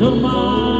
tomorrow.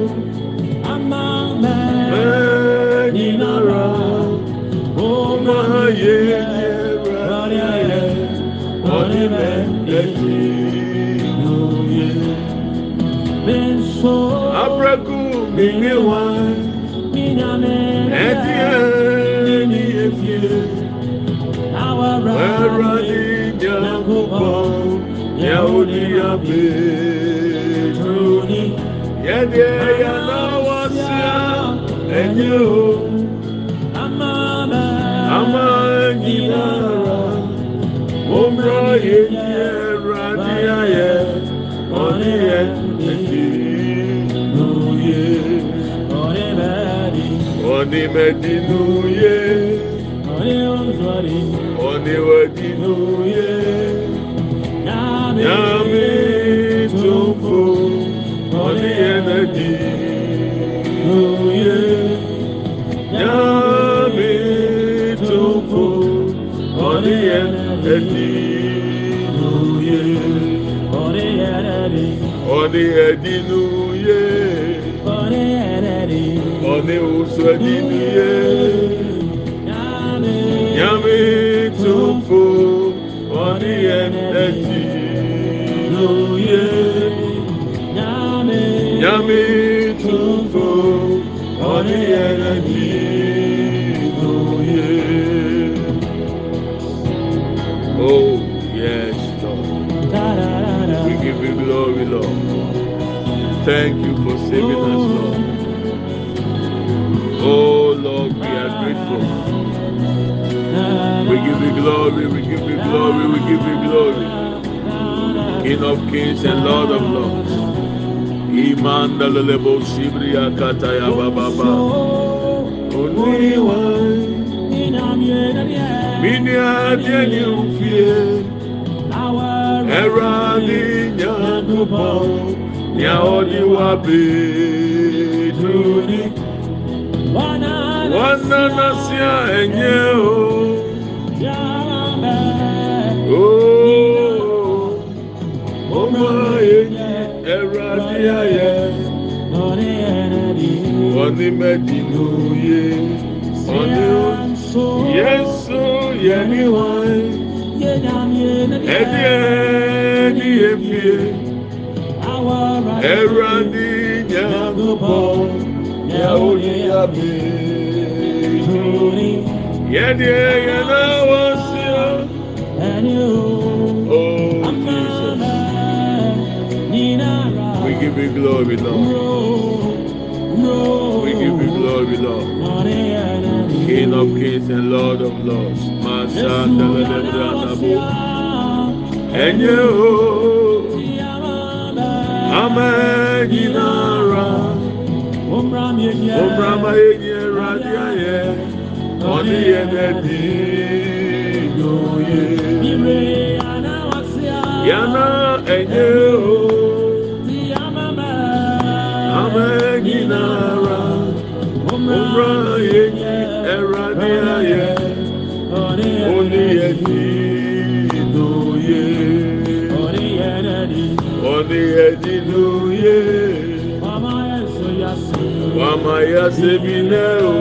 minye wa ɛti yɛ ni yɛ fie ɛwura ni nyanko bɔ yawo ni yabe tu yɛ deɛ yɛ na wa sia ɛnyɛ o. onímẹ̀dínúyé oníwẹ̀dínúyé nyàmí oni oníyẹ̀dínúyé nyàmí tófò oni oníyẹ̀dínúyé oni so adidie nyame tumfo ɔne yɛn ati noye nyame tumfo ɔne yɛn ati noye oh yes lord we give you glory lord thank you for saving us. glory, we give you glory, we give you glory. King of kings and Lord of lords. Imanda lelebo shibriya kataya bababa. Onuri wa mini adie ni ufie. Eradi nyakubo ni aodi wa beduni. Wana nasia enye o. ayayẹ ọni mẹdinu ye ọni yẹsu yẹni wọn ẹni ẹni efie ẹwurade nyagbọ yàwó yíyá mi yẹni ẹyẹ náà. give you glory, Lord. We give you glory, Lord. King of kings and Lord of lords. Masa Daladabu. And you, Amen. Ginara. Omrama Yenyera Sebine o.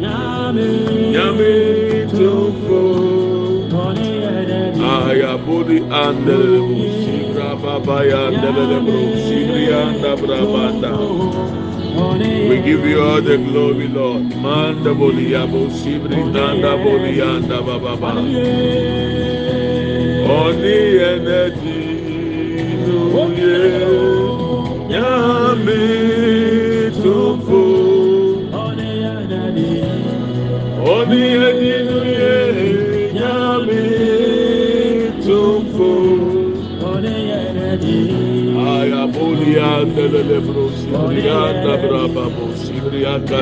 Nyame andele musibra baba ya andele bro sibri anda brabanda. We give you all the glory, Lord. Manda boli yabo sibri anda boli anda baba ba. Oni enedi nuye. Nyame Oni edi nuye. Nyame tumfo. Ayaboli andele bro sibri anda braba bo sibri anda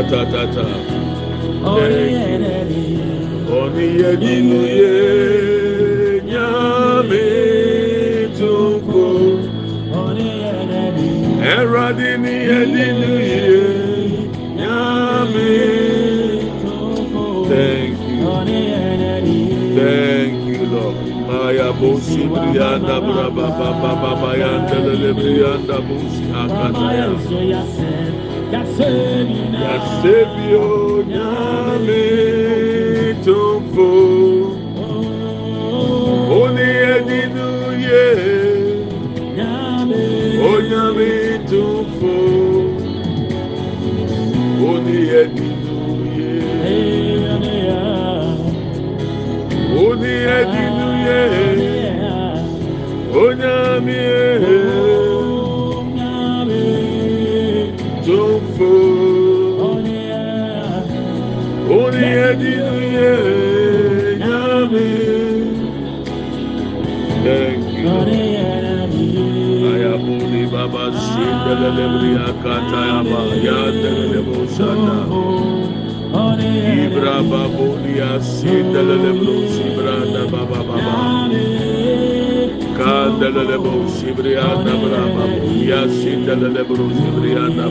bosi brianda braba baba baba yanda lele brianda bosi akataya. Yasebio nyame sindele lebria kata yaba yandele lebo shanda. Ibra babulia sindele lebro baba baba. Kandele lebo sibrianda braba ya sindele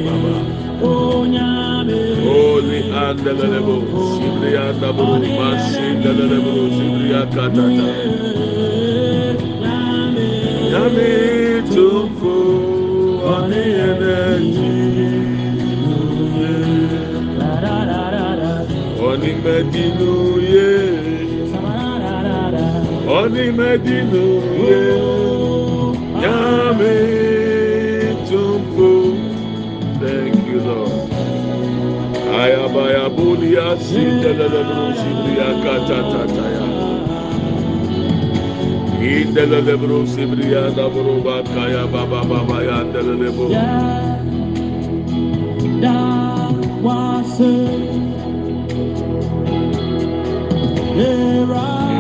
baba. Holy andele lebo sibrianda bro masindele lebro sibria katata. Yami tumfu ani energy. Oni medinu ye. Oni medinu ye. Yami tumfu. Thank you, Lord. Ayabaya bulia sindelele katatataya. Indelele brusibriya da buruba kaya baba baba ya indelele bu.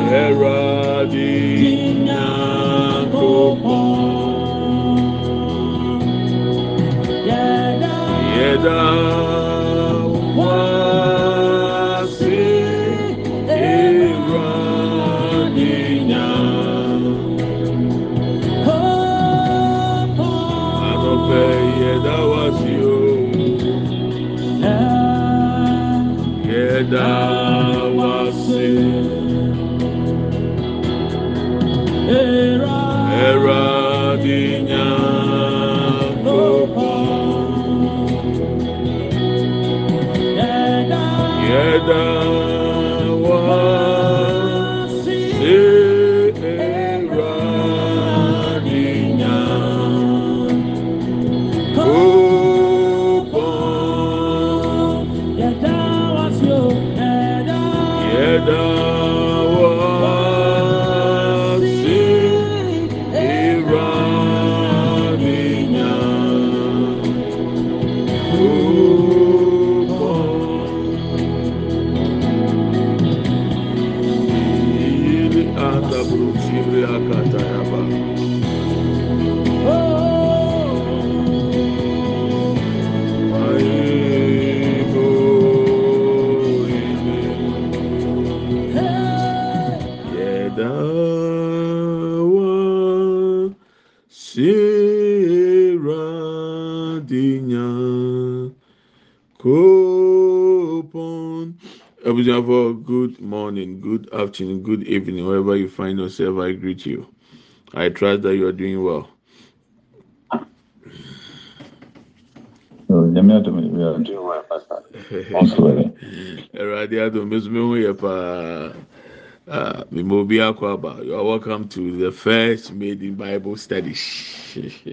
Era di nyakopo. Yeda wasi Yeda Jibriya Kataraba. Good morning, good afternoon, good evening, wherever you find yourself. I greet you. I trust that you are doing well. Ẹ̀rọ̀adé Adùn Mẹ́sùmí ń yẹ paa. Mímọ́ bí akọ àbá. You are welcome to the first made in Bible study. Thank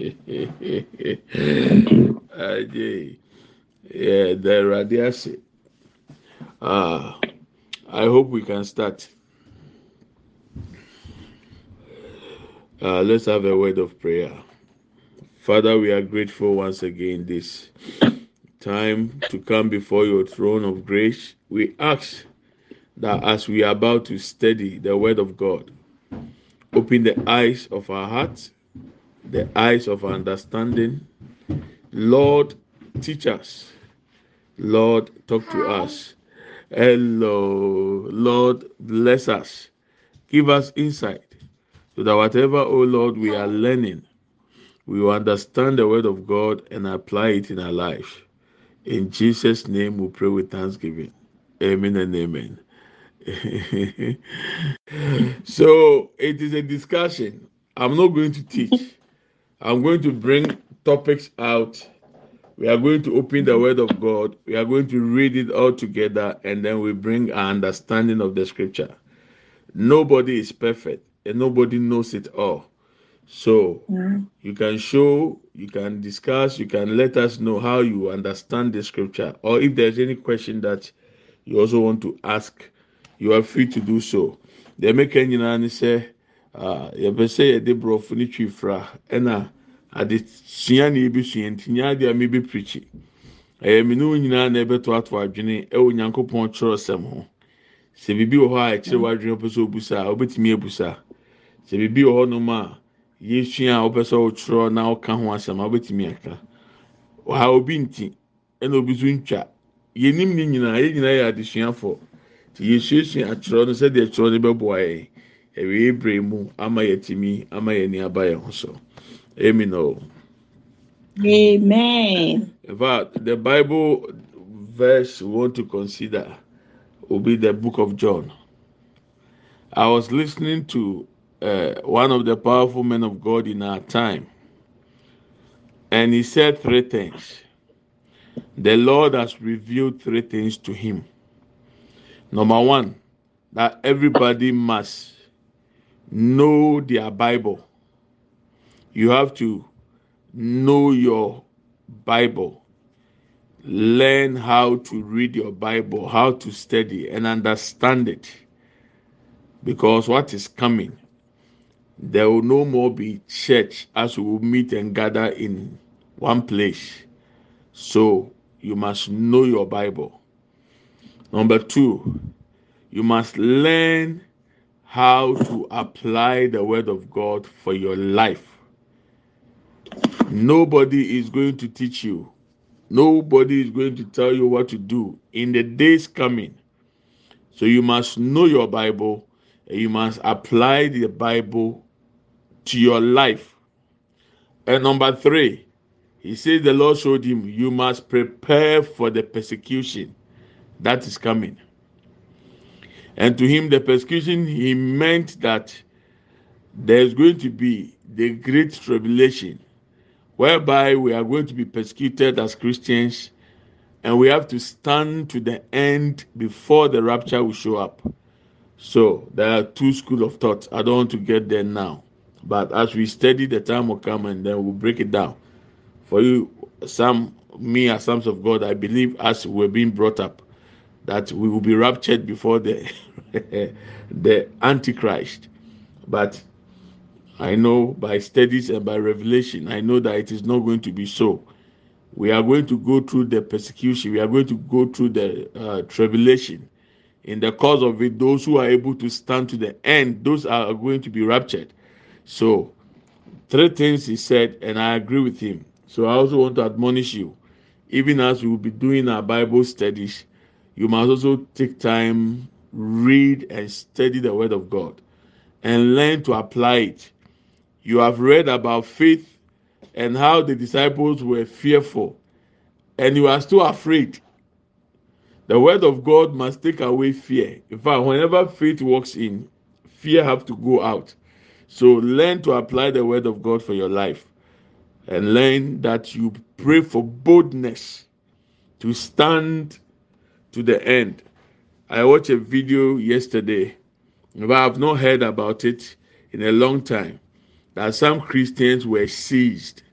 Ajay. Yeah, the Ẹ̀rọ̀adé Ah, I hope we can start. Uh, let's have a word of prayer. Father, we are grateful once again this time to come before your throne of grace. We ask that as we are about to study the word of God, open the eyes of our hearts, the eyes of our understanding. Lord, teach us. Lord, talk to us. Hello, Lord, bless us. Give us insight so that whatever, oh Lord, we are learning, we will understand the word of God and apply it in our life. In Jesus' name, we pray with thanksgiving. Amen and amen. so it is a discussion. I'm not going to teach. I'm going to bring topics out. We are going to open the Word of God. We are going to read it all together, and then we bring our understanding of the Scripture. Nobody is perfect, and nobody knows it all. So yeah. you can show, you can discuss, you can let us know how you understand the scripture, or if there's any question that you also want to ask, you are free to do so. The American nyinaa say, uh, yɛbɛ sɛ yɛde borɔfo ne twi fra ɛna ade sua na ebi sua nti nya ade a mi bi pirikyi ɛyɛ mi ne nyinaa na ɛbɛto ato adwene ɛwɔ nyankopɔn kyerɛ sɛm ho. Sɛ biribi wɔ hɔ a ɛkyerɛ wadwene pɛ sɛ obusa a obetumi ebusa sɛ biribi wɔ hɔ nom a yɛsua a wɔpɛ sɛ wɔtwerɛ na ɔka ho asɛm a wobɛtumi aka. Ɔha obi nti ɛna obi nso ntwa. Yɛnim ne nyinaa yɛn nyinaa yɛ adesuafo. Nti yɛsuasua atwerɛ no sɛdeɛ atwerɛ no bɛboa yɛn. Ɛwɛ so amen o. Amen. In fact, the Bible verse we want to consider will be the book of John. I was listening to uh, one of the powerful men of God in our time. And he said three things. The Lord has revealed three things to him. Number one, that everybody must know their Bible. You have to know your Bible. Learn how to read your Bible, how to study and understand it. Because what is coming there will no more be church as we will meet and gather in one place. So you must know your Bible. Number two, you must learn how to apply the word of God for your life. Nobody is going to teach you. Nobody is going to tell you what to do in the days coming. So you must know your Bible and you must apply the Bible to your life. And number three, he says the Lord showed him, you must prepare for the persecution that is coming. And to him, the persecution, he meant that there's going to be the great tribulation, whereby we are going to be persecuted as Christians, and we have to stand to the end before the rapture will show up. So there are two schools of thought. I don't want to get there now. But as we study, the time will come and then we'll break it down. For you, some, me as sons of God, I believe as we're being brought up, that we will be raptured before the the Antichrist. But I know by studies and by revelation, I know that it is not going to be so. We are going to go through the persecution. We are going to go through the uh, tribulation. In the course of it, those who are able to stand to the end, those are going to be raptured. So, three things he said, and I agree with him. So, I also want to admonish you, even as we will be doing our Bible studies, you must also take time, read and study the Word of God, and learn to apply it. You have read about faith and how the disciples were fearful, and you are still afraid. The word of God must take away fear. In fact, whenever faith walks in, fear have to go out. So learn to apply the word of God for your life and learn that you pray for boldness to stand to the end. I watched a video yesterday, but I've not heard about it in a long time. That some Christians were seized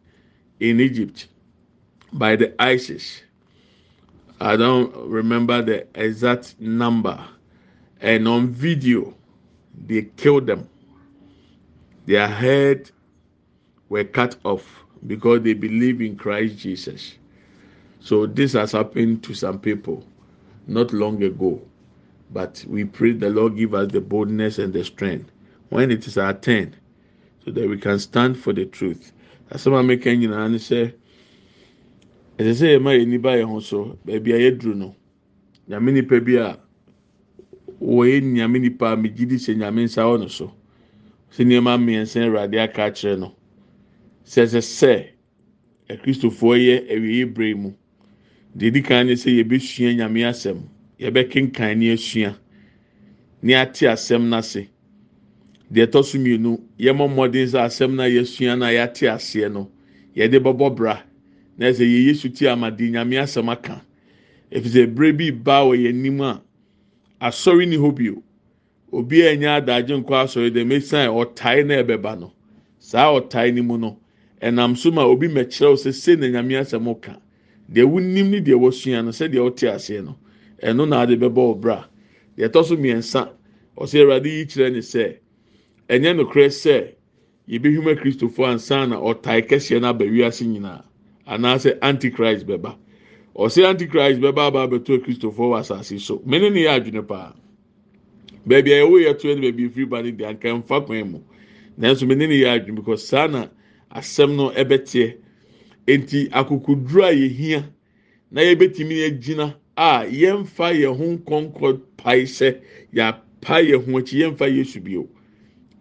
in Egypt by the ISIS. I don't remember the exact number. And on video, they killed them. Their head were cut off because they believe in Christ Jesus. So this has happened to some people not long ago. But we pray the Lord give us the boldness and the strength when it is our turn so that we can stand for the truth. As some American nyinaa say, ɛsɛ sɛ yɛma yɛn niba yɛn ho so baabi a yɛduru no nyame nipa bi a wɔyɛ nyame nipa a megye di sɛ nyame nsa wɔ no so sɛ nneɛma mmiɛnsa awurade aka akyerɛ no sɛ sɛ sɛ akristofoɔ yɛ awie bere mu. Deɛ edi kan ne sɛ yɛbɛsua nyame asɛm yɛbɛkenkan ne asua ne ate asɛm n'ase deɛ ɛtɔ so mmienu yɛmɔ mmɔden sɛ asɛm na yɛsua na yɛate aseɛ no. Yɛde bɔbɔ bra. Na ɛsɛ yɛ yesu ti ama nyame asɛm aka. Efisɛ ebere bi ba wɔ yɛn anim a asɔre ni hɔ bio. Obi a ɛnyɛ adagye nkɔ asɔre dɛm esan ɔtae na ɛbɛba no. Saa ɔtae ne mu no ɛnam so ma obi mɛkyerɛw sɛ se na nyame asɛm ka. Deɛ wonim ne deɛ wɔsua no sɛdeɛ ɔte aseɛ no ɛno na ade bɛbɔ ɔbra deɛ ɛtɔ so mmiɛnsa ɔsɛ ɛnyɛ nokorɛ sɛ yɛbɛhwim akristofo ansa na ɔtae kɛseɛ no aba wiase nyinaa anaasɛ antichrist bɛba ɔsɛ antichrist bɛba aba abɛto akristofo wɔ asase so. Mene ne yɛ adwene paa baabi a yɛwɔ yɛ to no baabi efiri ba ne deɛ anka mfa kwan mu. Nanso mene ne yɛ adwene because saa na asɛm no ɛbɛteɛ. Eti akokoduro a yɛhia na yɛbɛtumi agyina a yɛmfa yɛn ho nkɔnkɔ pae sɛ yɛapa yɛn ho akyi yɛmfa yesu bio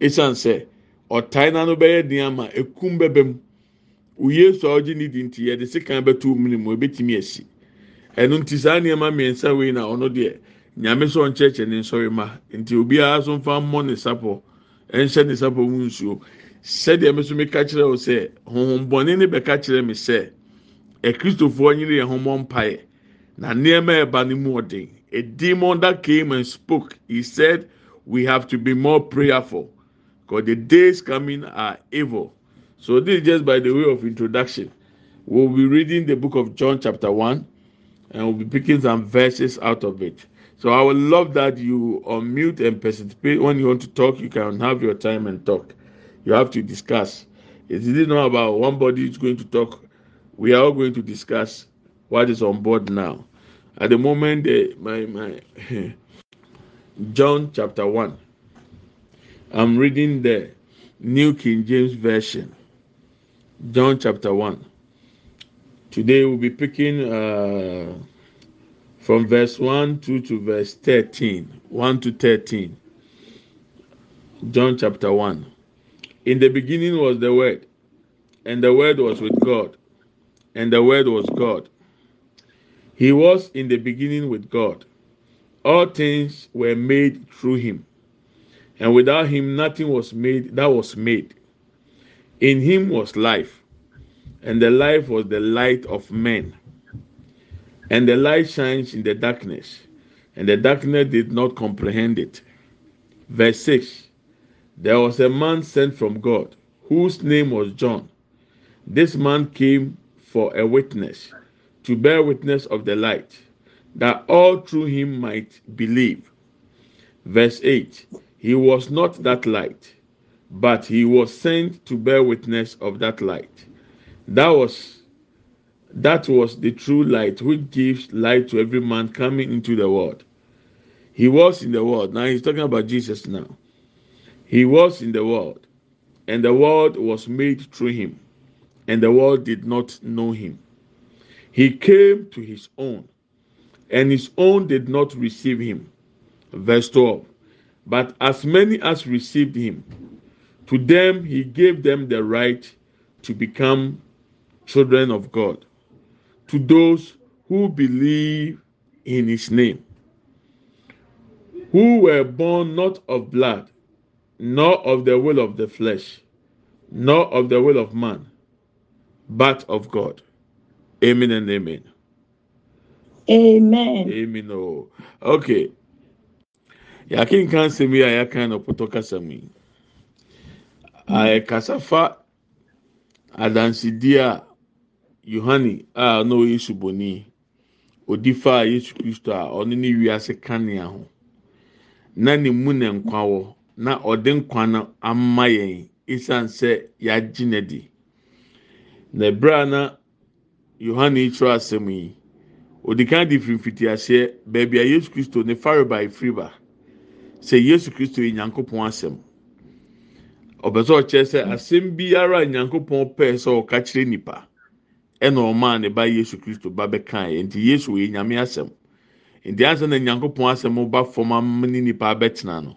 esan sɛ ɔtae n'ano bɛyɛ den ama ekum bɛbɛ mu oyesu a ɔgye ne di nti yɛde sekan bɛto mu ne mu ebɛtumi asi. Ɛno nti saa nneɛma mmiɛnsa wei na ɔno deɛ nyame sɛ ɔnkyerɛkyerɛ ne nsɔre ma nti obiara nso mfa mmɔ ne sapɔ ɛnhyɛ ne sapɔ mu nsuo. Sɛdeɛ mi nso mi ka kyerɛ o sɛ honhombɔne ne bɛka kyerɛ mi sɛ ɛkristofoɔ nyere yɛn ho mmɔ mpaeɛ. Na nneɛma ɛba ne mu ɔden. A demon that came and spoke he said we have to be more prayerful because the days coming are evil so this is just by the way of introduction. We'll be reading the book of john chapter 1 and we'll be picking some verses out of it. So i would love that you unmute and participate. When you want to talk you can have your time and talk. You have to discuss. It is not about one body is going to talk? We are all going to discuss what is on board now. At the moment the, my my john chapter 1 i'm reading the new king james version john chapter 1 today we'll be picking uh, from verse 1 to, to verse 13 1 to 13 john chapter 1 in the beginning was the word and the word was with god and the word was god he was in the beginning with God. All things were made through him. And without him, nothing was made that was made. In him was life, and the life was the light of men. And the light shines in the darkness, and the darkness did not comprehend it. Verse 6 There was a man sent from God, whose name was John. This man came for a witness to bear witness of the light, that all through him might believe. Verse 8 He was not that light, but he was sent to bear witness of that light. That was that was the true light which gives light to every man coming into the world. He was in the world. Now he's talking about Jesus now. He was in the world, and the world was made through him, and the world did not know him. He came to his own, and his own did not receive him. Verse 12. But as many as received him, to them he gave them the right to become children of God. To those who believe in his name, who were born not of blood, nor of the will of the flesh, nor of the will of man, but of God. Amen and amen. Amen. Amen. Oh, okay. Yakin kan semi a yakan no poto kasa mu yi. A kasa fa adansidi a Yohane a na oyi suboni odi fa Yesu Kristo a ɔne ne wiase kanea ho. Na ne mu na nkwa wɔ na ɔde nkwa no ama yɛn esan sɛ yagye n'adi na ebere a na Yohane yi kyerɛ yi odi kan de firimfiti aseɛ beebi a Yesu Kristo ne fareba efiri ba. Sɛ Yesu Kristo yɛ Nyankopɔn asɛm. Ɔbɛ sɛ ɔkyerɛ sɛ asɛm biara Nyankopɔn pɛɛ sɛ ɔka kyerɛ nipa ɛna ɔmaa ne ba Yesu Kristo ba bɛka yɛ nti Yesu yɛ Nyame asɛm. Nti asɛm na Nyankopɔn asɛm ba fam ama ne nipa abɛtena no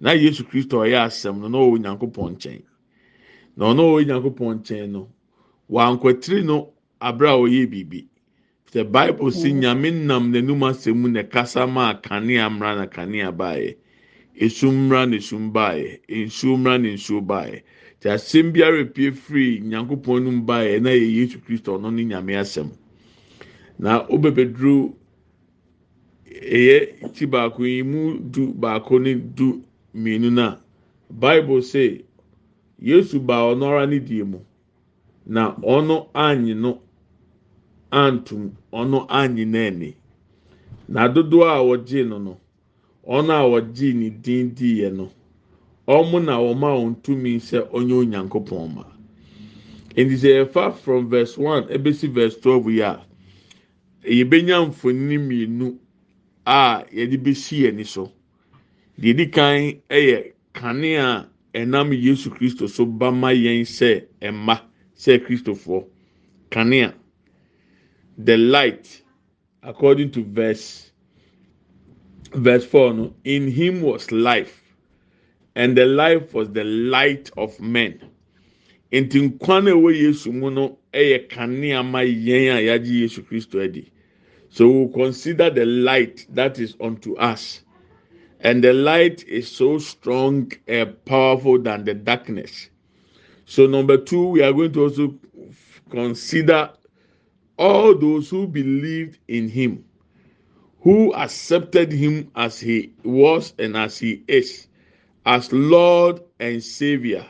na Yesu Kristo ɔyɛ asɛm no na ɔwɔ Nyankopɔn nkyɛn. Na ɔno ɔwɔ Nyankopɔn nkyɛn no wankwatiri no abere a ɔyɛ biribi sɛ Bible si Nyame nam n'anum asɛm mu na kasa maa kanea mmra na kanea baeɛ. Esum mmra na esum baeɛ. Nsuo mmra na nsuo baeɛ. Te asɛm biara pie firi Nyankopɔn no mu baeɛ na yɛ Yesu Kristo ɔno ne Nyame asɛm. Na ɔbɛbɛduru ɛyɛ ti baako yi mu du baako ne du mmienu na Bible say Yesu baa ɔno ara ne die mu. Na ɔno anyi no antum ɔno anyi n'ani na dodoɔ a wɔgye no no ɔno a wɔgye ne din diiɛ no ɔmo na wɔma wɔn tumi sɛ ɔnyɛ onyankopɔn ma. Nti sɛ yɛfa from verse one ebesi verse twelve yi a yɛbɛnya mfonini mmienu a yɛde besi yɛn so. Deɛ edi kan yɛ kanea ɛnam yesu kristo so ba ma yɛn sɛ ɛma sɛ kristofoɔ kanea the light according to verse verse four no in him was life and the life was the light of men. Nti nkwa na yesu mu no yɛ kanea ma a yesu so we consider the light that is unto us. And the light is so strong and powerful than the darkness. So number two we are going to also consider all those who believed in him who accepted him as he was and as he is as lord and savior.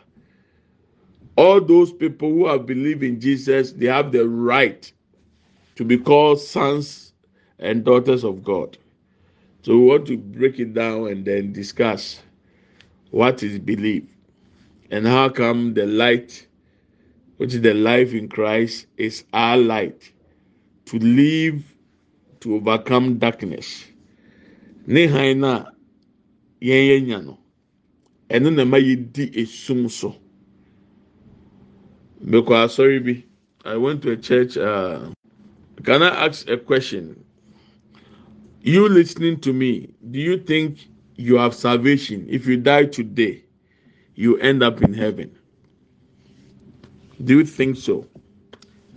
All those people who have believed in jesus they have the right to be called sons and daughters of god. So we want to break it down and then discuss what is belief and how come the light which is the life in christ is our light to live to overcome darkness. Ne han na yɛn no ɛno na ma yɛdi esum so. Mbɛkɔ asɔre bi i went to a church uh, can i ask a question? You listening to me do you think you have salvation? If you die today you end up in heaven. Do you think so?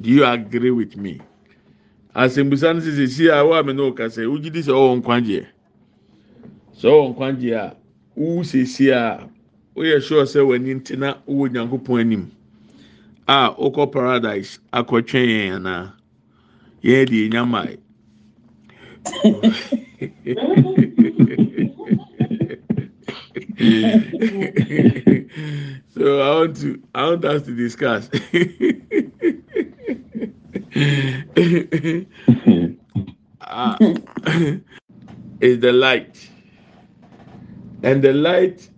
Do you agree with me asɛmbusa no sisi si a wa mi n'o kasa wogyi di sɛ ɔwɔ nkwagyeɛ. Sɛ ɔwɔ nkwagyeɛ a wowu sisi a woyɛ sure sɛ w'ani nti na wowɔ nyankopɔn anim a wokɔ paradise akɔtwɛn yɛn anaa? Yɛn deɛ nyamae so I want to I want us to discuss. Ah, is the light, and the light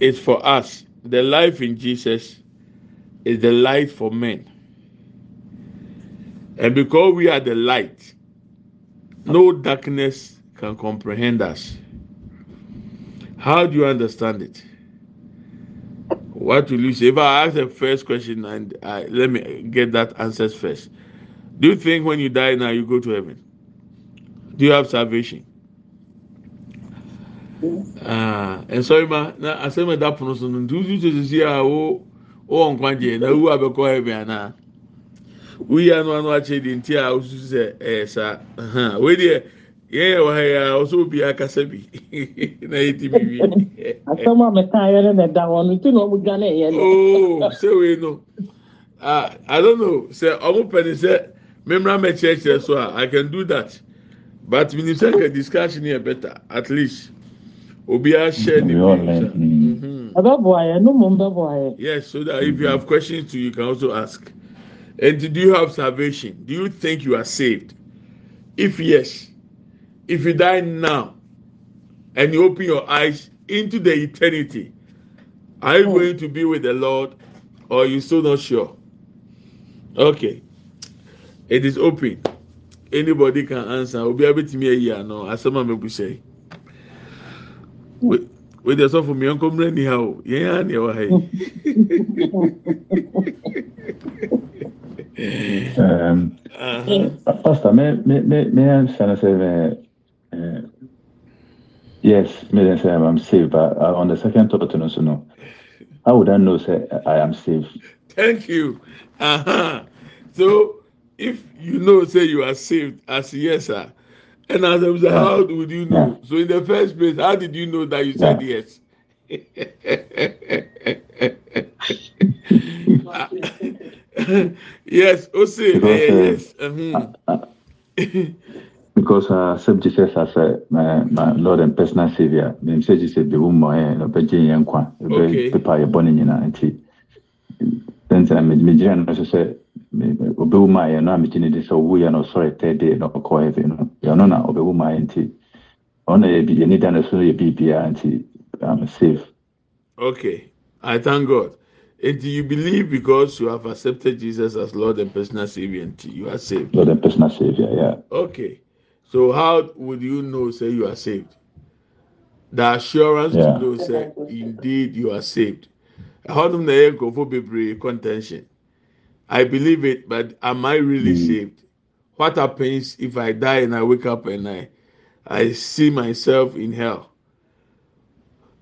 is for us. The life in Jesus is the light for men, and because we are the light, no darkness can comprehend us. How do you understand it? What will you say? If I ask the first question and uh, let me get that answers first. Do you think when you die now you go to heaven? Do you have salvation? Ah, and sorry ma, na asɛm ɛda pono so no nti wosu sɛ sisi a wo wowɔ nkwagye na wu abɛkɔ heaven anaa woyi ano ano akyɛ di nti a osusu sɛ ɛyɛ saa wei deɛ yɛn yɛ wɔ ha yi a ɔsɛ obi akasa bi na yɛ ti bi wie. asɛm a mɛka ayɛ ne na ɛda hɔ no nti na ɔmo dwa ne yɛ no. ooo sɛ wei no ah i don't know sɛ ɔmo pɛ ne sɛ mmemmira mɛkyerɛkyerɛ so a i can do that but minim sɛ nka discussion yɛ better at least obiara hyɛ ne views. ɛbɛboa yɛ no mo bɛboa yɛ. yes so that if you have questions too you can also ask and do you have salvation do you think you are saved if yes if you die now and you open your eyes into the eternity. Are you going to be with the lord or you still not sure? Okay. It is open. Anybody can answer. Obi abetumi ayi ano. Asɛm a mebu sɛ wei de sɔfo mi nkɔ mmerɛ ni ha o. Yɛn á ni ɛwɔ ha yi. pastor me me me me answer no say uh, yes me then say i'm saved but uh, on the second thought no so no how would i know say i am saved. thank you uh-huh. so if you know say you are saved as yes sir and as I say how would you know yeah. so in the first place how did you know that you said yeah. yes yes ose because, uh, yes uh, uh, because uh, accept Jesus as uh, my, my Lord and personal Savior. Me say Jesus be woman eh no be gye yen kwa. Be pepa ye bone nyina nti. Then say me me gye no so say obe woman ye no a me gye ne de so wo ye no sorry third day no ko heaven no. Ya no na obe woman ye nti. Ona ye bi ye ni dan so ye bi bia nti I'm safe. Okay. I thank God. And you believe because you have accepted Jesus as Lord and personal Savior, and you are saved. Lord and personal Savior, yeah. Okay. So how would you know say you are saved? The assurance yeah. to know say indeed you are saved. How do they go for contention? I believe it, but am I really mm. saved? What happens if I die and I wake up and I I see myself in hell?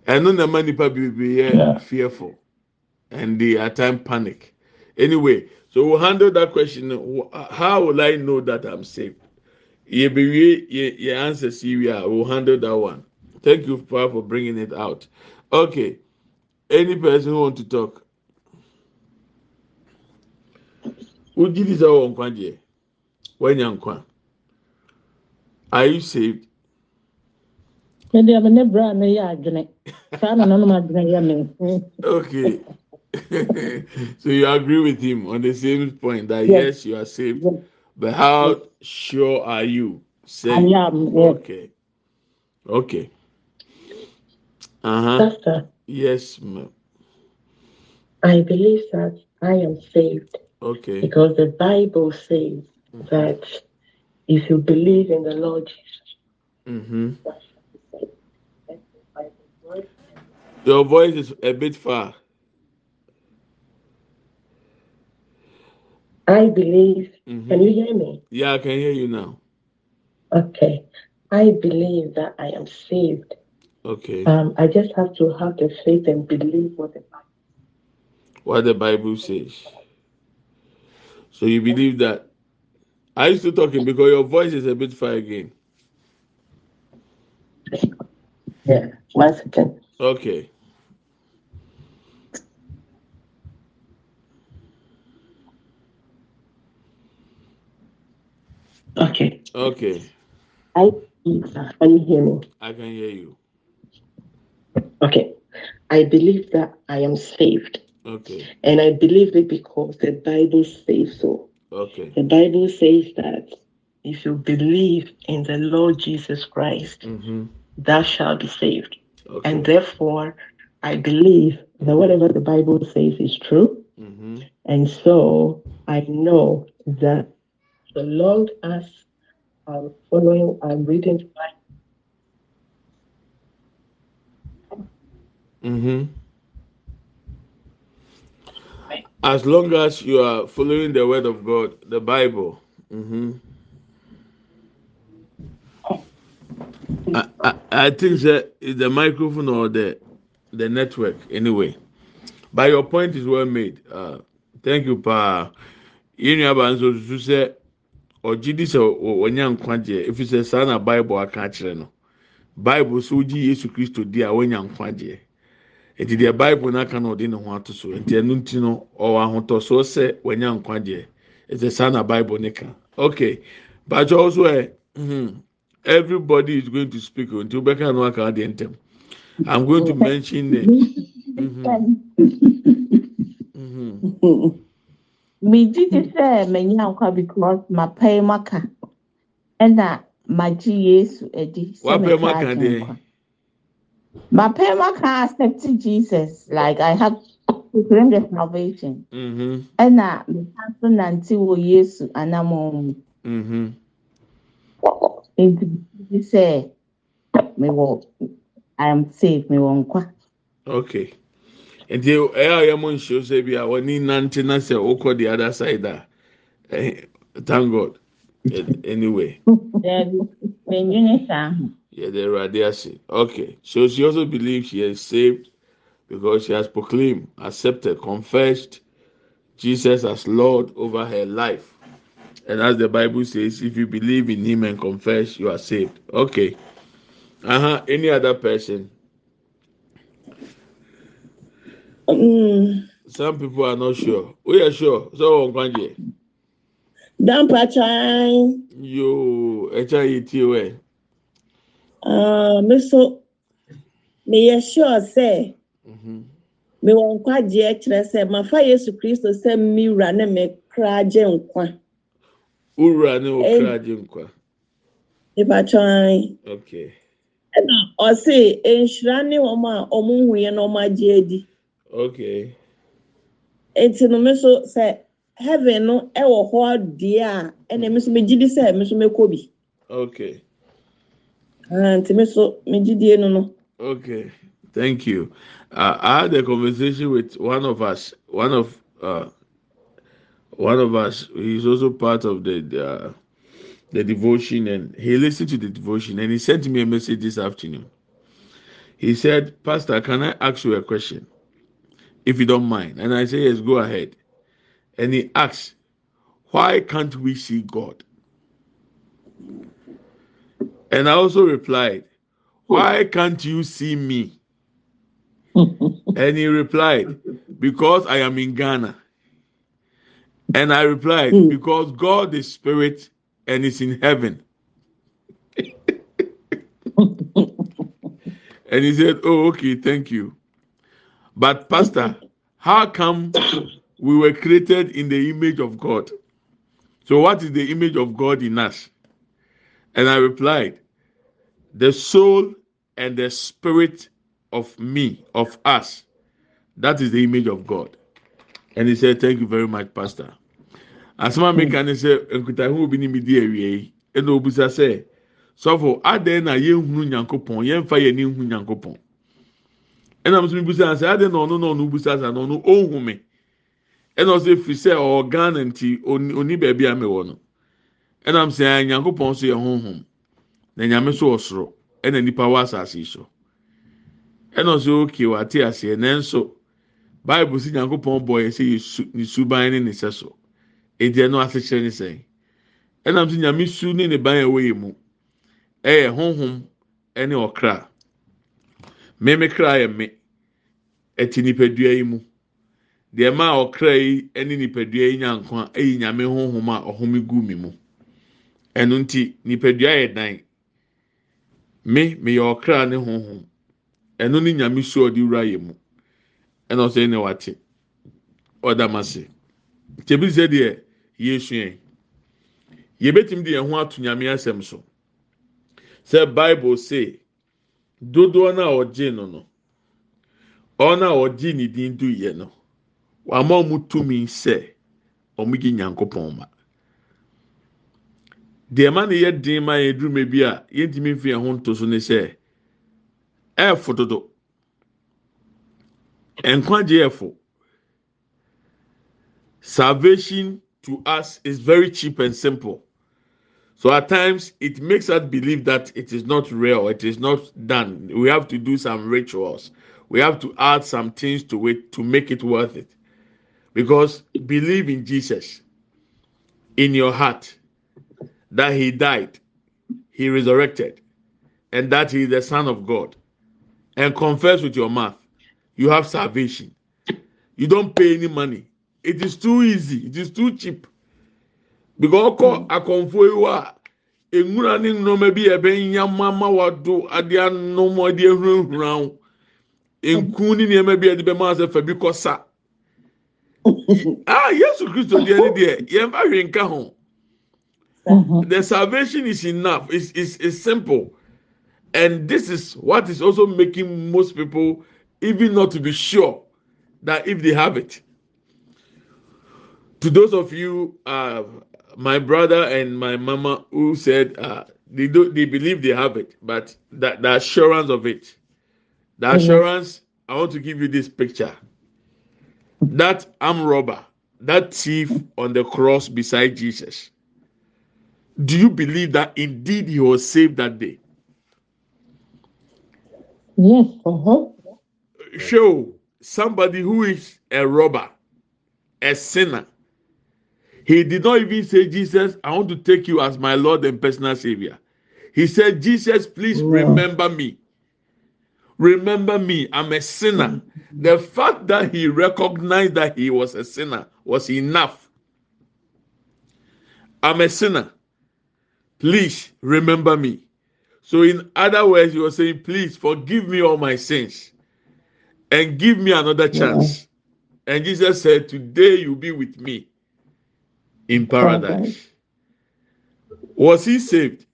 And then the money probably be fearful and they at time panic. Anyway, so we'll handle that question. How will I know that I'm saved? Your answer, Syria. We'll handle that one. Thank you, Pa, for bringing it out. Okay. Any person who want to talk? Would you desire one When you're Are you saved? okay. so you agree with him on the same point that yes, yes you are saved, yes. But how sure are you? Say, I am. Okay. Okay. Uh huh. Yes, ma'am. I believe that I am saved. Okay. Because the Bible says mm-hmm. that if you believe in the Lord Jesus, mm-hmm. your voice is a bit far. I believe. Mm-hmm. Can you hear me? Yeah, I can hear you now. Okay. I believe that I am saved. Okay. Um, I just have to have the faith and believe what the Bible what the Bible says. So you believe that I used to talking because your voice is a bit far again. Yeah, one second. Okay. Okay. Okay. I can you hear me? I can hear you. Okay. I believe that I am saved. Okay. And I believe it because the Bible says so. Okay. The Bible says that if you believe in the Lord Jesus Christ, mm-hmm. thou shalt be saved. Okay. And therefore, I believe that whatever the Bible says is true. Mm-hmm. And so I know that so long as I'm following, I'm reading the Bible. Mm-hmm. As long as you are following the word of God, the Bible. Mm-hmm. I, I, I think that is the microphone or the the network anyway. But your point is well made. Uh, thank you, Pa. yɛn nua ɔgye di sɛ wɔnya nkwagyeɛ efi sɛ saa na bible aka akyerɛ no bible so gye yesu kristo di a wɔnya nkwagyeɛ eti deɛ bible n'aka na ɔde ne ho ato so. Nti ɛnu ti no ɔwɔ ahotɔsoɔ sɛ wɔnya nkwagyeɛ ɛsɛ saa na bible ne ka. Okay bàtɛ ɔso ɛ hmm, everybody is going to speak. Nti wobɛka no aka adeɛ ntɛm. I'm going to mention name. megye gye sɛ manya nkwa because mapae mu aka ɛna magye yesu adi sɛ Wapɛ mu mɛka aka agye deɛ? nkwa mapae mu aka accept jesus like i have to claim the salvation Mm-hmm. ɛna meka so nante wɔ yesu anammɔn mu Mm-hmm. nti megye sɛ mewɔ i am safe mewɔ nkwa Okay. Nti ɛyɛ a yɛn mo nhyɛ sɛ bi a wɔne nante na sɛ wokɔ the other side a. Eh, thank God. Eh, anyway. Daabi mendwene saa ho yɛde awurade ase okay. So she also believes she is saved because she has proclaimed accepted confessed Jesus as Lord over her life. And as the Bible says if you believe in him and confess you are saved. Okay. Uh-huh. Any other person Mm, some people are not sure. We are sure. So on kwanje dampakyan yo ɛkyɛ yɛ tie wɛ uh, me so meyɛ sure sɛ Mhm. mewɔ nkwagyeɛ kyerɛ sɛ mafa yesu kristo sɛ me wura ne me kra gye nkwa. Wura ne Eh. okra agye nkwa mepatwan okay. Ɛna ɔse nhyira ne wɔn a ɔmo nwuiɛ na ɔmo agye adi okay eti no me so sɛ heaven no ɛwɔ hɔ deɛ a ɛna me so megye di sɛ me so bi okay Ah, nti me so megye die no no Okay, thank you. Uh, I had a conversation with one of us. One of uh, one of us. He's also part of the the, uh, the devotion, and he listened to the devotion, and he sent me a message this afternoon. He said, "Pastor, can I ask you a question, if you don't mind?" And I say, "Yes, go ahead." And he asked, "Why can't we see God?" And I also replied, "Why can't you see me?" And he replied, Because I am in Ghana. And I replied, Hmm. Because God is spirit and is in heaven. and he said, Oh, okay, thank you. But, Pastor, how come we were created in the image of God? So, what is the image of God in us? And I replied, The soul and the spirit of me, of us. That is the image of God. And he said, Thank you very much, Pastor. Asoma hmm. meka ne sɛ nkutaho bi ne mi di awie yi ɛna obusa sɛ sɔfo adan na yɛnhunu nyankopɔn yɛnfa yɛn ni nyankopɔn ɛna nso mi busa sɛ adan na ɔno na ɔno busa sɛ na ɔno mi ɛna ɔsɛ fi sɛ ɔwɔ nti oni baabi a mi wɔ no. Ɛna mo sɛ nyankopɔn so yɛ honhom na nyame so wɔ soro ɛna nipa wɔ asase yi so. Ɛna ɔsɛ oke wate aseɛ. Nanso baibu si nyankopɔn bɔ yɛ sɛ yɛ ne suban ne ne sɛ so. Edi ɛno asekyerɛ ne sɛn. Ɛnam sɛ nyame su ne ne ban ɛwɔ yɛ mu ɛyɛ honhom ɛne ɔkra mmemme kra yɛ me. Ɛte nipadua yi mu. Deɛ ɛma ɔkra yi ɛne nipadua yi nya nkwa ɛyi nyame honhom a ɔhome gu mi mu. Ɛno nti nipadua yɛ dan. Me meyɛ ɔkra ne honhom. Ɛno ne nyame su a ɔde wura yɛ mu. Ɛna ɔsɛ ne wate. Ɔda ma se kyɛbi sɛ deɛ yɛsua yɛbɛtumi de yɛn ho ato nyame asɛm so. Sɛ bible say dodoɔ no a ɔgye no no ɔno a ɔgye ne din do yɛ no wama ɔmo tumi sɛ ɔmo gye nyankopɔn ma deɛ ma no yɛ den ma yɛ duruma bi a yɛntumi mfi yɛn ho nto so ne sɛ ɛɛfo dodo nkwagye ɛfo salvation to us is very cheap and simple. So at times it makes us believe that it is not real, it is not done. We have to do some rituals, we have to add some things to it to make it worth it. Because believe in Jesus. in your heart that he died, he resurrected, and that he is the Son of God, and confess with your mouth, you have salvation. You don't pay any money. It is too easy. It is too cheap. Because ọkọ akọnfo yi wa enwura ne nnọọma bi a ɛbɛnya mama wado ade anom ade ehurahura ho. Nku ne nneɛma bi ɛde bɛma asɛ fa bi kɔ sa ah yesu kristo deɛ ne deɛ yɛn ba hwɛ nka ho. The salvation is enough it's, it's, it's simple. And this is what is also making most people even not to be sure that if they have it. To those of you uh, my brother and my mama who said uh, they do they believe they have it, but that the assurance of it, the Mhm. assurance. I want to give you this picture. That arm robber, that thief on the cross beside Jesus. Do you believe that indeed he was saved that day? Yes. Uh-huh. Show somebody who is a robber, a sinner. He did not even say, Jesus, I want to take you as my Lord and personal Savior. He said, Jesus, please Wow. remember me. Remember me. I'm a sinner. Mm-hmm. The fact that he recognized that he was a sinner was enough. I'm a sinner. Please remember me. So, in other words, he was saying, Please forgive me all my sins and give me another chance. And Jesus said, Today you'll be with me in paradise. Was he saved?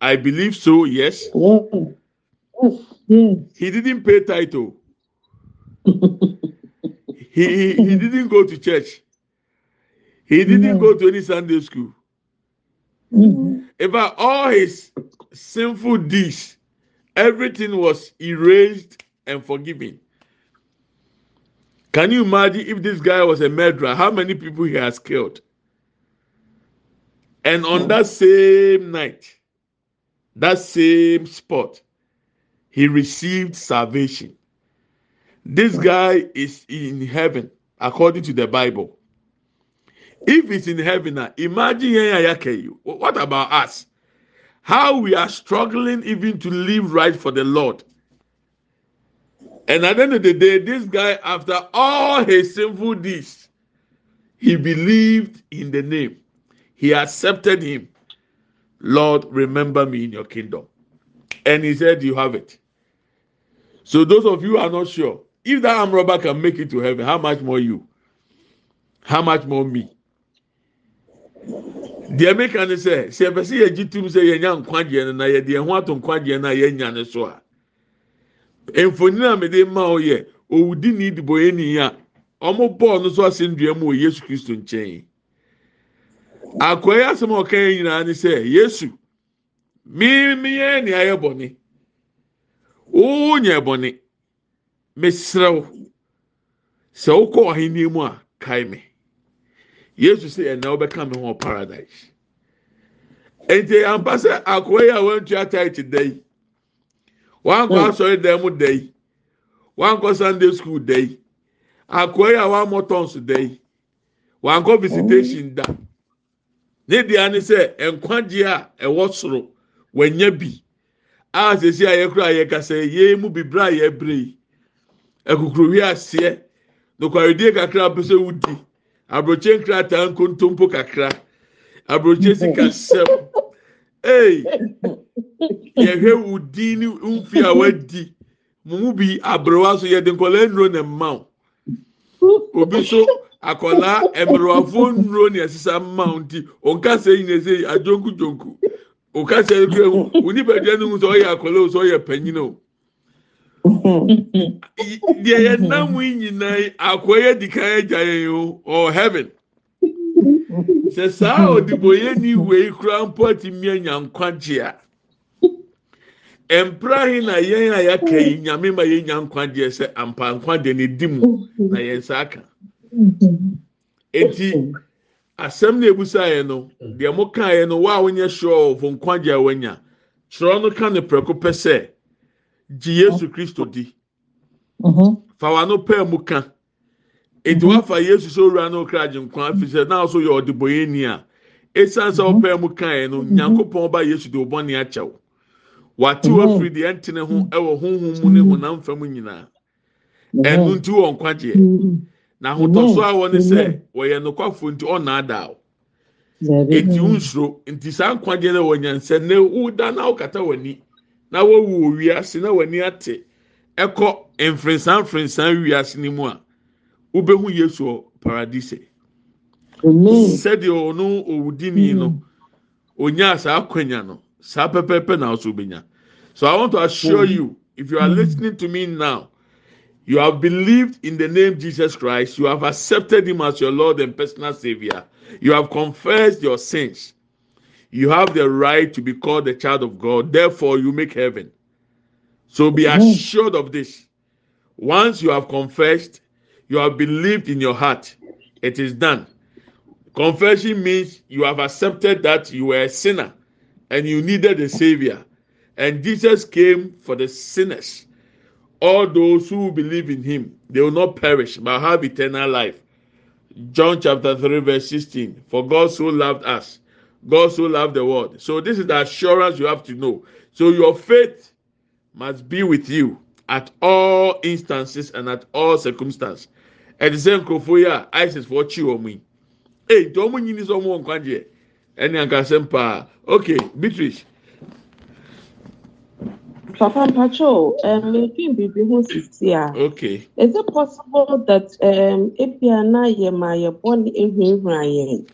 I believe so, yes. Yes. Yes. He didn't pay title. He, he, didn't go to church. He didn't go to any Sunday school. Mhm. In fact, all his sinful deeds, everything was erased and forgiven. Can you imagine if this guy was a murderer? How many people he has killed? And on hmm. that same night, that same spot, he received salvation. This hmm. guy is in heaven, according to the Bible. If it's in heaven, now, imagine yẹn a yɛaka what about us? How we are struggling even to live right for the Lord. And at the end of the day, this guy, after all his sinful deeds, he believed in the name. He accepted him. Lord, remember me in your kingdom. And he said, You have it. So, those of you are not sure, if that arm robber can make it to heaven, how much more you? How much more me? deɛ meka ne sɛ sɛ yɛpɛ sɛ yɛgye tum sɛ yɛnya nkwagyeɛ no na yɛde yɛn ho ato nkwagyeɛ no a yɛnya ne so a mfonin oh, oh, a mede ma wo a ɔmo bɔɔl no so asɛnnua akɔyɛ asɛm a ɔka yɛn nyinaa ne sɛ yesu mi mi yɛ nea ayɛ bɔne. Wo nyɛ bɔne. Mesrɛ wo. Sɛ wokɔ ɔhenni mu a kae me. Yesu sɛ ɛnna wobɛka me ho paradise. Nti ampa sɛ akoa yi a wantua tight da yi wankɔ asɔre dan mu da yi wankɔ sunday school da yi akoa yi a wammɔ tɔnso da yi wankɔ visitation da? Ne deɛ ne sɛ nkwagye a ɛwɔ soro wanya bi. A sisi a yɛkura a yɛkasa yie mu bibire a yɛbere yi. Akukuruwi aseɛ nokwaredie kakra pɛ sɛ wudi. Aburokye nkrataa nkontompo kakra. Aburokye sikasɛm ee yɛhwɛ wo din ne nfi a wadi. Mo mu bi aberewa so yɛde nkɔla nnuro na mma wo. Obi so akɔla mmerɛwafoɔ nnuro ne ɛsesa mma wo nti ɔnkasa yi na ɛsɛ adwonku dwonku ɔkasa yi kura mu onipadua no mu sɛ ɔyɛ akɔla o sɛ ɔyɛ panyin o. Deɛ yɛnam yi nyinaa yi akɔla yɛ di kan agya yɛn o ɔ heaven. Sɛ saa ɔdibɔyɛni wei kura mpo ati mmea nya nkwagye a mpra he na yɛn a yɛaka yi nyame ma yɛn nya nkwagye sɛ ampa nkwagye ne di mu na yɛn nsa aka. Eti asɛm na ebusa yɛn no deɛ mo kaa yɛn no wa a wonyɛ sure ɔfo nkwagye a wanya kyerɛ no ka ne prɛko pɛ sɛ gye yesu kristo di. Mhm. fa wano pɛɛ mu ka. Ètò wàá yesu sọ owurọ náà okra agyenkwa afisẹ náà so yẹ ọdìbòye ni a esan sẹ ọpẹ mu kan yẹn no nyankopɔn ọba yesu de ọbọ ni akyɛw wate wɔ firi deɛ ɛntene ho ɛwɔ honhom mu ne honam fam nyinaa. Ɛnu nti wɔ nkwagyeɛ na ahotɔso a wɔ ne sɛ wɔyɛ nokwafo nti ɔnaadaa o eti nsoro nti saa nkwagyeɛ no wɔ nyansa ne woda na wokata w'ani na wɔwu wɔ wiase na w'ani ate ɛkɔ mfrinsan mfrinsan wiase ne mu a. wobɛhu yesu wɔ paradise. Sɛdeɛ ɔno owudini no onyaa saa akwanya no saa pɛpɛɛpɛ na ɔso benya. So i want to assure you if you are listening to me now you have believed in the name jesus christ. You have accepted him as your lord and personal savior. You have confessed your sins. You have the right to be called the child of god. Therefore you make heaven. So be assured of this. Once you have confessed you have believed in your heart, it is done. Confession means you have accepted that you were a sinner and you needed a savior. And Jesus came for the sinners. All those who believe in him, they will not perish but have eternal life. John chapter 3, verse 16. For God so loved us, God so loved the world. So, this is the assurance you have to know. So, your faith must be with you at all instances and at all circumstances. ɛte sɛ nkurɔfoɔ yi a isis foɔ kyi wɔn yi ee nti wɔn nyini sɛ wɔn wɔ nkwagyeɛ ɛne ankasɛm paa okay beatrice. Papa Mpacho, um, making baby who sisi a. Okay. Is it possible that um, na yɛ ma yɛ bɔ ne ehunhun yɛn?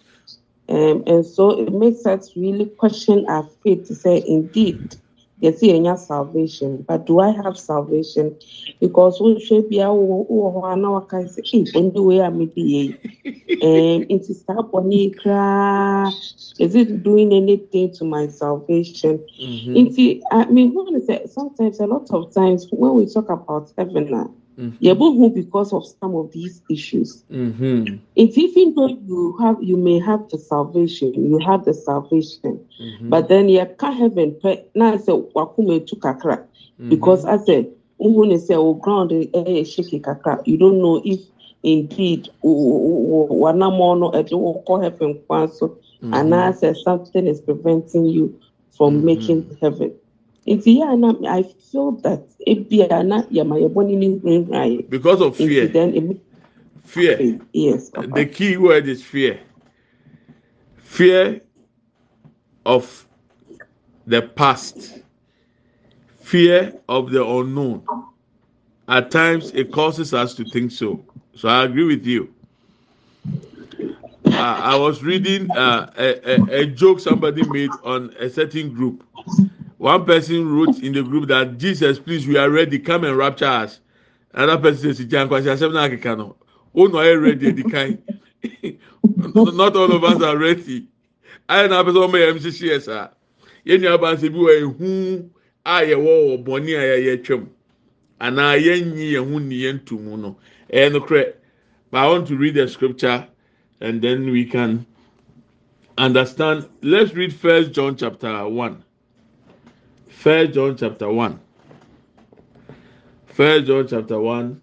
Um, and so it makes us really question our faith to say, indeed, yɛsi yɛnya salvation. But do i have salvation? Because wohwɛ bia wowɔ hɔ a na waka sɛ e bɔne wei a mede yɛ yi nti saa bɔne yi koraa is it doing anything to my salvation? Mm-hmm. nti mehu ne sɛ sometimes a lot of times when we talk about heaven a mm-hmm. because of some of these issues. Mm-hmm. it's even though you have you may have the salvation you have the salvation mm-hmm. but then you can't heaven now i said wakume to kakra. Because i said they say oh ground eh shaky kakra. You don't know if indeed wanamono at call heaven so. And I said something is preventing you from making heaven nti yɛ ana i feel that ebi ana yɛma yɛ bɔ ne ne nhwirenhwira yɛ. because of fear. fear. Yes papa. the key word is fear. Fear of the past. Fear of the unknown. At times it causes us to think so. So i agree with you. Uh, I was reading uh, a, a, a joke somebody made on a certain group One person wrote in the group that Jesus, please, we are ready. Come and rapture us. Another person says, "Jan kwasi asem na akeka no. Oh no, I ready the kind. Not all of us are ready. I na person ọmọ yẹn ṣe ṣe ẹ sá. Yẹn ní abansẹ bi wọ ehu a yẹ wọ wọ bọni a yẹ yẹ twẹm. Anaa yẹn nyi yẹn ho ni yẹn tu mu no. Ẹ no korẹ. But I want to read the scripture and then we can understand. Let's read First John chapter one. First John chapter 1. First John chapter 1,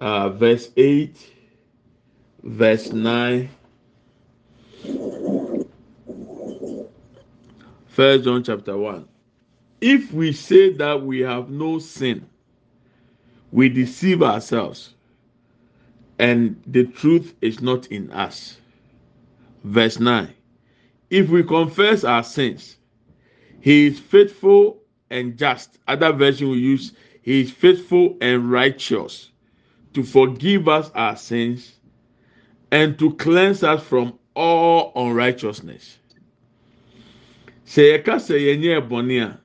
uh, verse 8, verse 9. First John chapter 1. If we say that we have no sin, we deceive ourselves, and the truth is not in us. Verse 9. If we confess our sins, he is faithful and just. Other version will use, He is faithful and righteous to forgive us our sins and to cleanse us from all unrighteousness. Sɛ yɛka sɛ yɛnyɛ bɔne a,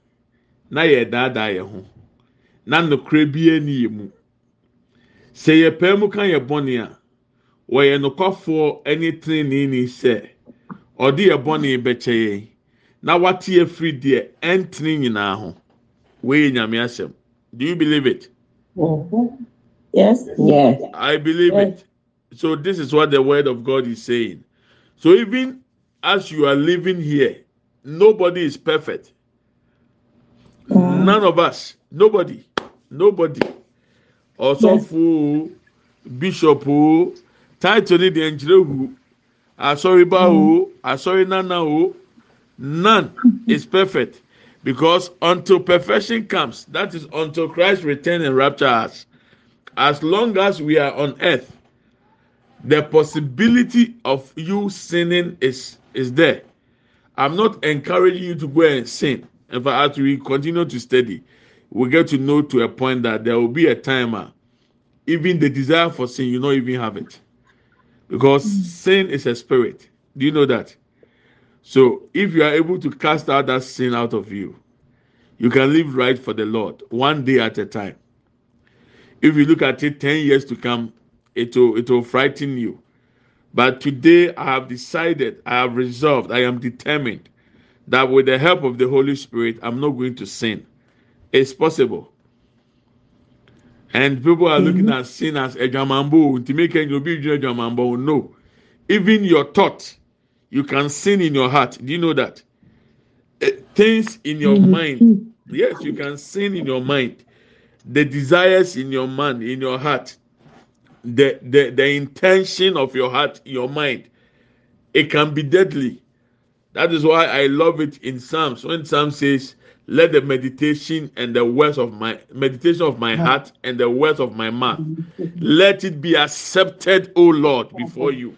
na yɛdaadaa yɛn ho, na nokora bi ani yɛ mu. Sɛ yɛpɛɛ mu ka yɛ bɔne a, wɔyɛ nokwafoɔ ne tenenee sɛ ɔde yɛ bɔne. Na wate afiri deɛ ɛntene nyinaa ho. Wei nyame asɛm. Do you believe it? Mm-hmm. yes. Yes. I believe yes. it so this is what the word of god is saying. So even as you are living here nobody is perfect. Mm. none of us. Nobody. Nobody. Ọsọfo bishop title ni deɛ nkyerɛ hu asɔre ba o asɔre nana o none is perfect because until perfection comes that is until Christ return and rapture us. As long as we are on earth the possibility of you sinning is is there. I'm not encouraging you to go and sin. In fact as we continue to study we get to know to a point that there will be a time uh, even the desire for sin you don't even have it. Because sin is a spirit. Do you know that so if you are able to cast out that sin out of you you can live right for the lord one day at a time. If you look at it 10 years to come it will it will frighten you. But today i have decided i have resolved i am determined that with the help of the holy spirit i'm not going to sin. It's possible. And people are looking mm-hmm. at sin as a jamambo. To make a no. Even your thought you can sin in your heart. Do you know that? Eh, things in your mind. Yes you can sin in your mind. The desires in your mind in your heart. The the the intention of your heart your mind. It can be deadly. That is why i love it in psalms. When psalm says let the meditation and the words of my meditation of my heart and the words of my mouth let it be accepted o lord before you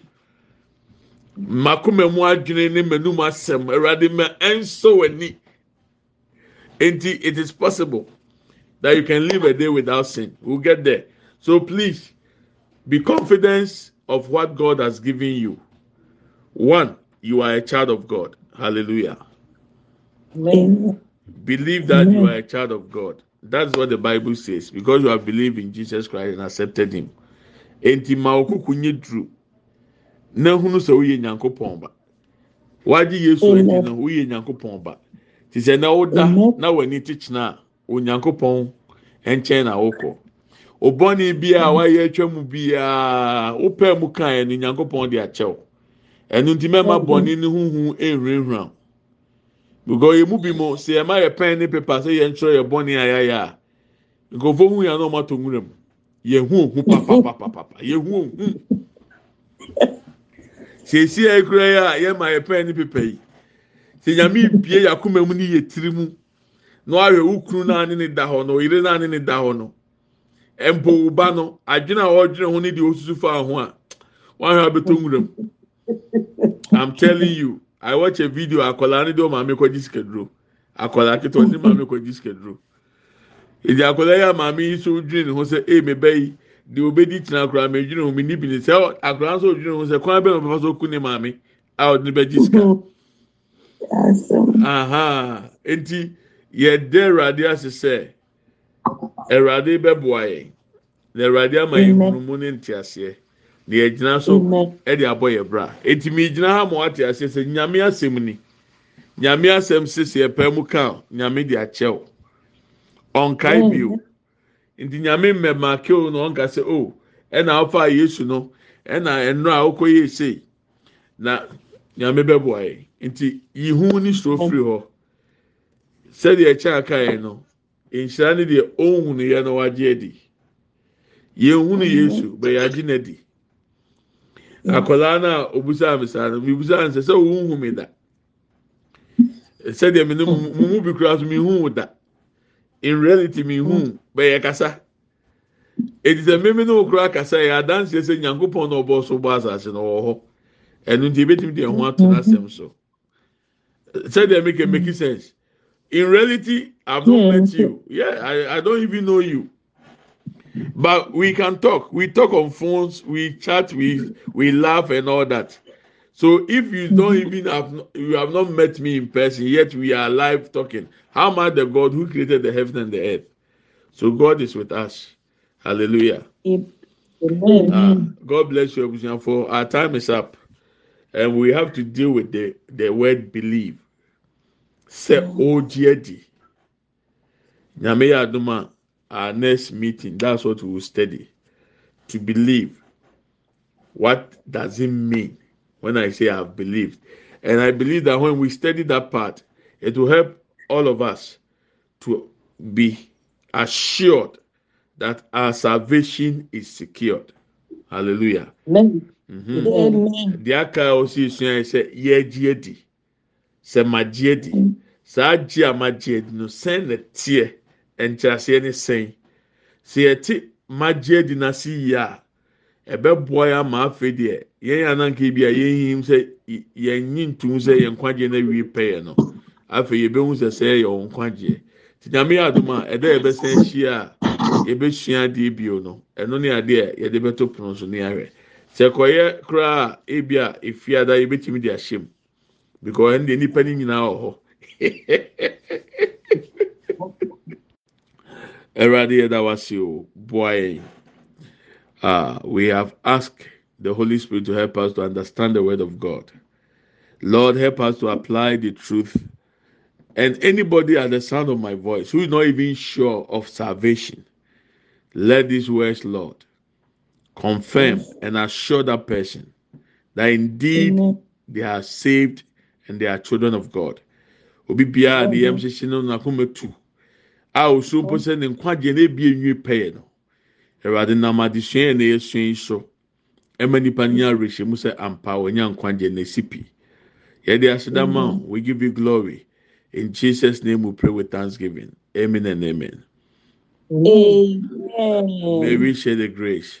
makoma mu adwene ne m'anum asɛm. Awurade ma ɛnsɔ w'ani. Nti it is possible that you can live a day without sin. We'll get there. So please be confident of what god has given you. One you are a child of god. Hallelujah. Amen. believe that you are a child of god. That's what the bible says. Because you have believed in jesus christ and accepted him. Enti ma okuku nye duru na hunu sɛ woyɛ nyankopɔn ba. Wagye yesu adi na woyɛ nyankopɔn ba. Te sɛ na woda na w'ani te kyena a onyankopɔn nkyɛn na wokɔ. Obɔne bi a wayɛ atwa mu biara wopɛ mu kan no nyankopɔn de akyɛw. Ɛno nti mɛma bɔne ne huhu nhwirenhwira because yɛ mu bi mo sɛ yɛma yɛ pɛn ne pepa sɛ yɛn kyerɛ yɛ bɔne a yɛayɛ a nkurɔfoɔ hu yɛn na wɔn atɔ nwura mu yɛn hu ohu papapapapa yɛn hu ohu siesie a ekura yi a yɛma yɛ pɛn ne pepa yi. Sɛ nyame bie yakoma mu ne yɛ tiri mu na wahwɛ wukunu naanị ne da hɔ no oyere naanị ne da hɔ no mpowuba no adwene a ɔdwene ho ne deɛ osusu fa ho a wahwɛ abɛtɔ nwura mu. I'm telling you i watch a video akwadaa ne de o maame kɔgye sikaduro. Akwadaa ketewa ne maame kɔgye sikaduro. Èdè akwadaa yi a maame yi deɛ obedi tena akwadaa mɛ dwene ho mi ni bi ne sɛ akwadaa nso dwene ho sɛ kwan bɛn ɔbɛfa so ku ne maame a ɔde ne bɛgye sika. Nti yɛda awurade ase sɛ awurade bɛboa yɛn na awurade ama yɛn Amen. hunumu ne nteaseɛ na yɛgyina so ɛde abɔ yɛ bra. Eti mi gyina ha ma wate aseɛ sɛ nyame asɛm ni. Nyame asɛm sisi ɛpɛ mu ka nyame de akyɛw ɔnkae bio. Nti nyame mmɛma kew na ɔnka sɛ o ɛna afa yesu no ɛna ɛno a ɔkɔ yɛ sei na nyame bɛboa yɛn nti yihu ne suro firi hɔ. Sɛdeɛ ɛkyɛ aka yɛn no nhyira ne deɛ ɔnhunu yɛ no wagye adi. Yɛnhunu yesu bɛyɛ agye n'adi akwadaa no a obusa mi saa no mibusa nsɛ sɛ ohunhu mi da? Sɛdeɛ mi no mu mu bi kura so mi hu da. In reality mi hu bɛyɛ kasa. Eti sɛ mímí ne okura kasa. Yɛ adansi sɛ nyankopɔn na ɔbɔ so bɔ asase na ɔwɔ hɔ. Ɛnu nti ebetumi deɛ ho ato mm-hmm. n'asɛm so. Sɛdeɛ make it make sense. In reality i have not Yeah. met you. Yeah i i don't even know you. But we can talk. We talk on phones. We chat. We we laugh and all that so if you don't even have you have not met me in person yet we are live talking how much the god who created the heaven and the earth so god is with us hallelujah Amen. uh, God bless you, Abusian, for our time is up, and we have to deal with the the word believe. Say OGD. Nyame yɛ adom a, Our next meeting, that's what we will study. To believe. What does it mean when I say I've believed? And I believe that when we study that part, it will help all of us to be assured that our salvation is secured. hallelujah Amen. Mhm. Amen. deɛ aka a ɔsi sua yɛ sɛ yɛagye adi sɛ magye adi saa gye a magye adi no sɛn na teɛ nkyerɛaseɛ ne sɛn sɛ yɛte magye adi n'ase yie a ɛbɛboa yɛ ama afei deɛ yɛn ananka bi a yɛn sɛ y- yɛnyi ntum sɛ yɛn nkwagye na wie pɛyɛ no. Afei yɛbɛhu sɛ sɛ yɛ wɔn nkwagyeɛ. Te nyame yɛ adum a ɛdɛ yɛbɛsɛn ahyia a yɛbɛsua adeɛ bio no ɛno ne adeɛ yɛde bɛto pono so ne ahwɛ. Sɛ kɔyɛ koraa a ebi a efiada yɛbɛtumi de ahyɛ because ɛno deɛ nipa ne nyinaa wɔ hɔ. Ɛwurade yɛda wase o. Boa yɛn. Ah we have asked the holy spirit to help us to understand the word of god lord help us to apply the truth and anybody at the sound of my voice who is not even sure of salvation let these words lord confirm and assure that person that indeed Amen. they are saved and they are children of God. Obi biara de yam hyehyɛ no n'akoma tu a osu mpo sɛ ne nkwagye na ebi enwi pɛɛ no. Awurade nam adesua na yɛsua yi so ɛma nipa no nya awerɛhyɛ mu sɛ ampa wɔnya nkwagye na esi pi. Yɛde aseda ma wo, we give you glory. In Jesus name we pray with thanksgiving. Amen and amen. amen. May we share the grace.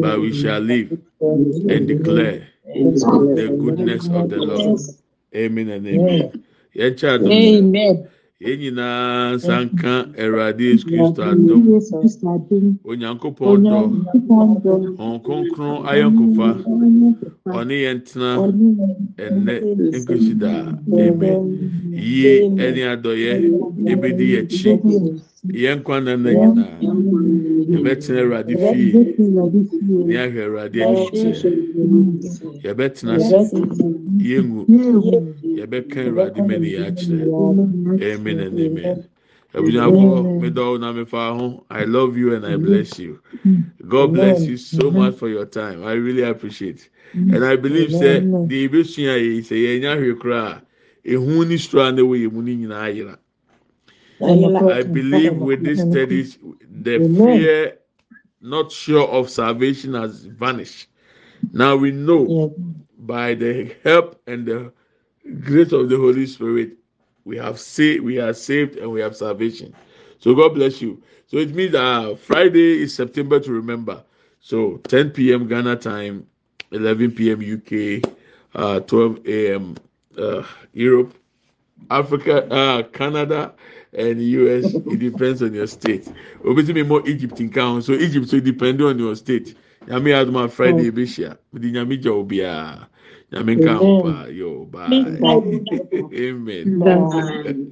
but we shall live and declare the goodness of the Lord. Amen and amen. Adom sɛ, Amen. yɛn nyinaa nsa nka Awurade Yesu Kristo adom, Onyankopɔn dɔ, Wɔn kronkron ayɔnkofa, ɔne yɛn tena ɛnnɛ nkosi daa. Amen. Yie ɛne adɔyɛ ebedi yɛn akyi. Yɛn nkwa nna nyinaa, yɛbɛtena Awurade fie, ne ahwɛ Awurade anim kyerɛ. Yɛbɛtena ase, yɛngu, yɛbɛka Awurade mani yɛ akyerɛ. Amen and amen. Abusuafo, medɔw na mefa ho. I love you and I bless you. God bless you so much for your time. I really appreciate. And I believe sɛ deɛ ebesua yɛ sɛ yɛnya hwɛ koraa ehu ni soro a na ɛwɔ yɛn mu ne nyinaa yera. I believe with these studies, the fear, not sure of salvation, has vanished. Now we know by the help and the grace of the Holy Spirit, we have saved, we are saved, and we have salvation. So God bless you. So it means that Friday is September to remember. So 10 p.m. Ghana time, 11 p.m. UK, uh, 12 a.m. Uh, Europe, Africa, uh, Canada, and US. It depends on your state. Obviously, more Egypt in count. So Egypt, so it depends on your state. Nyame aduma Friday hmm. ebeshia. Midi nyame ja obia. Ah, nyame nka ho paa. Yo, bye. Amen.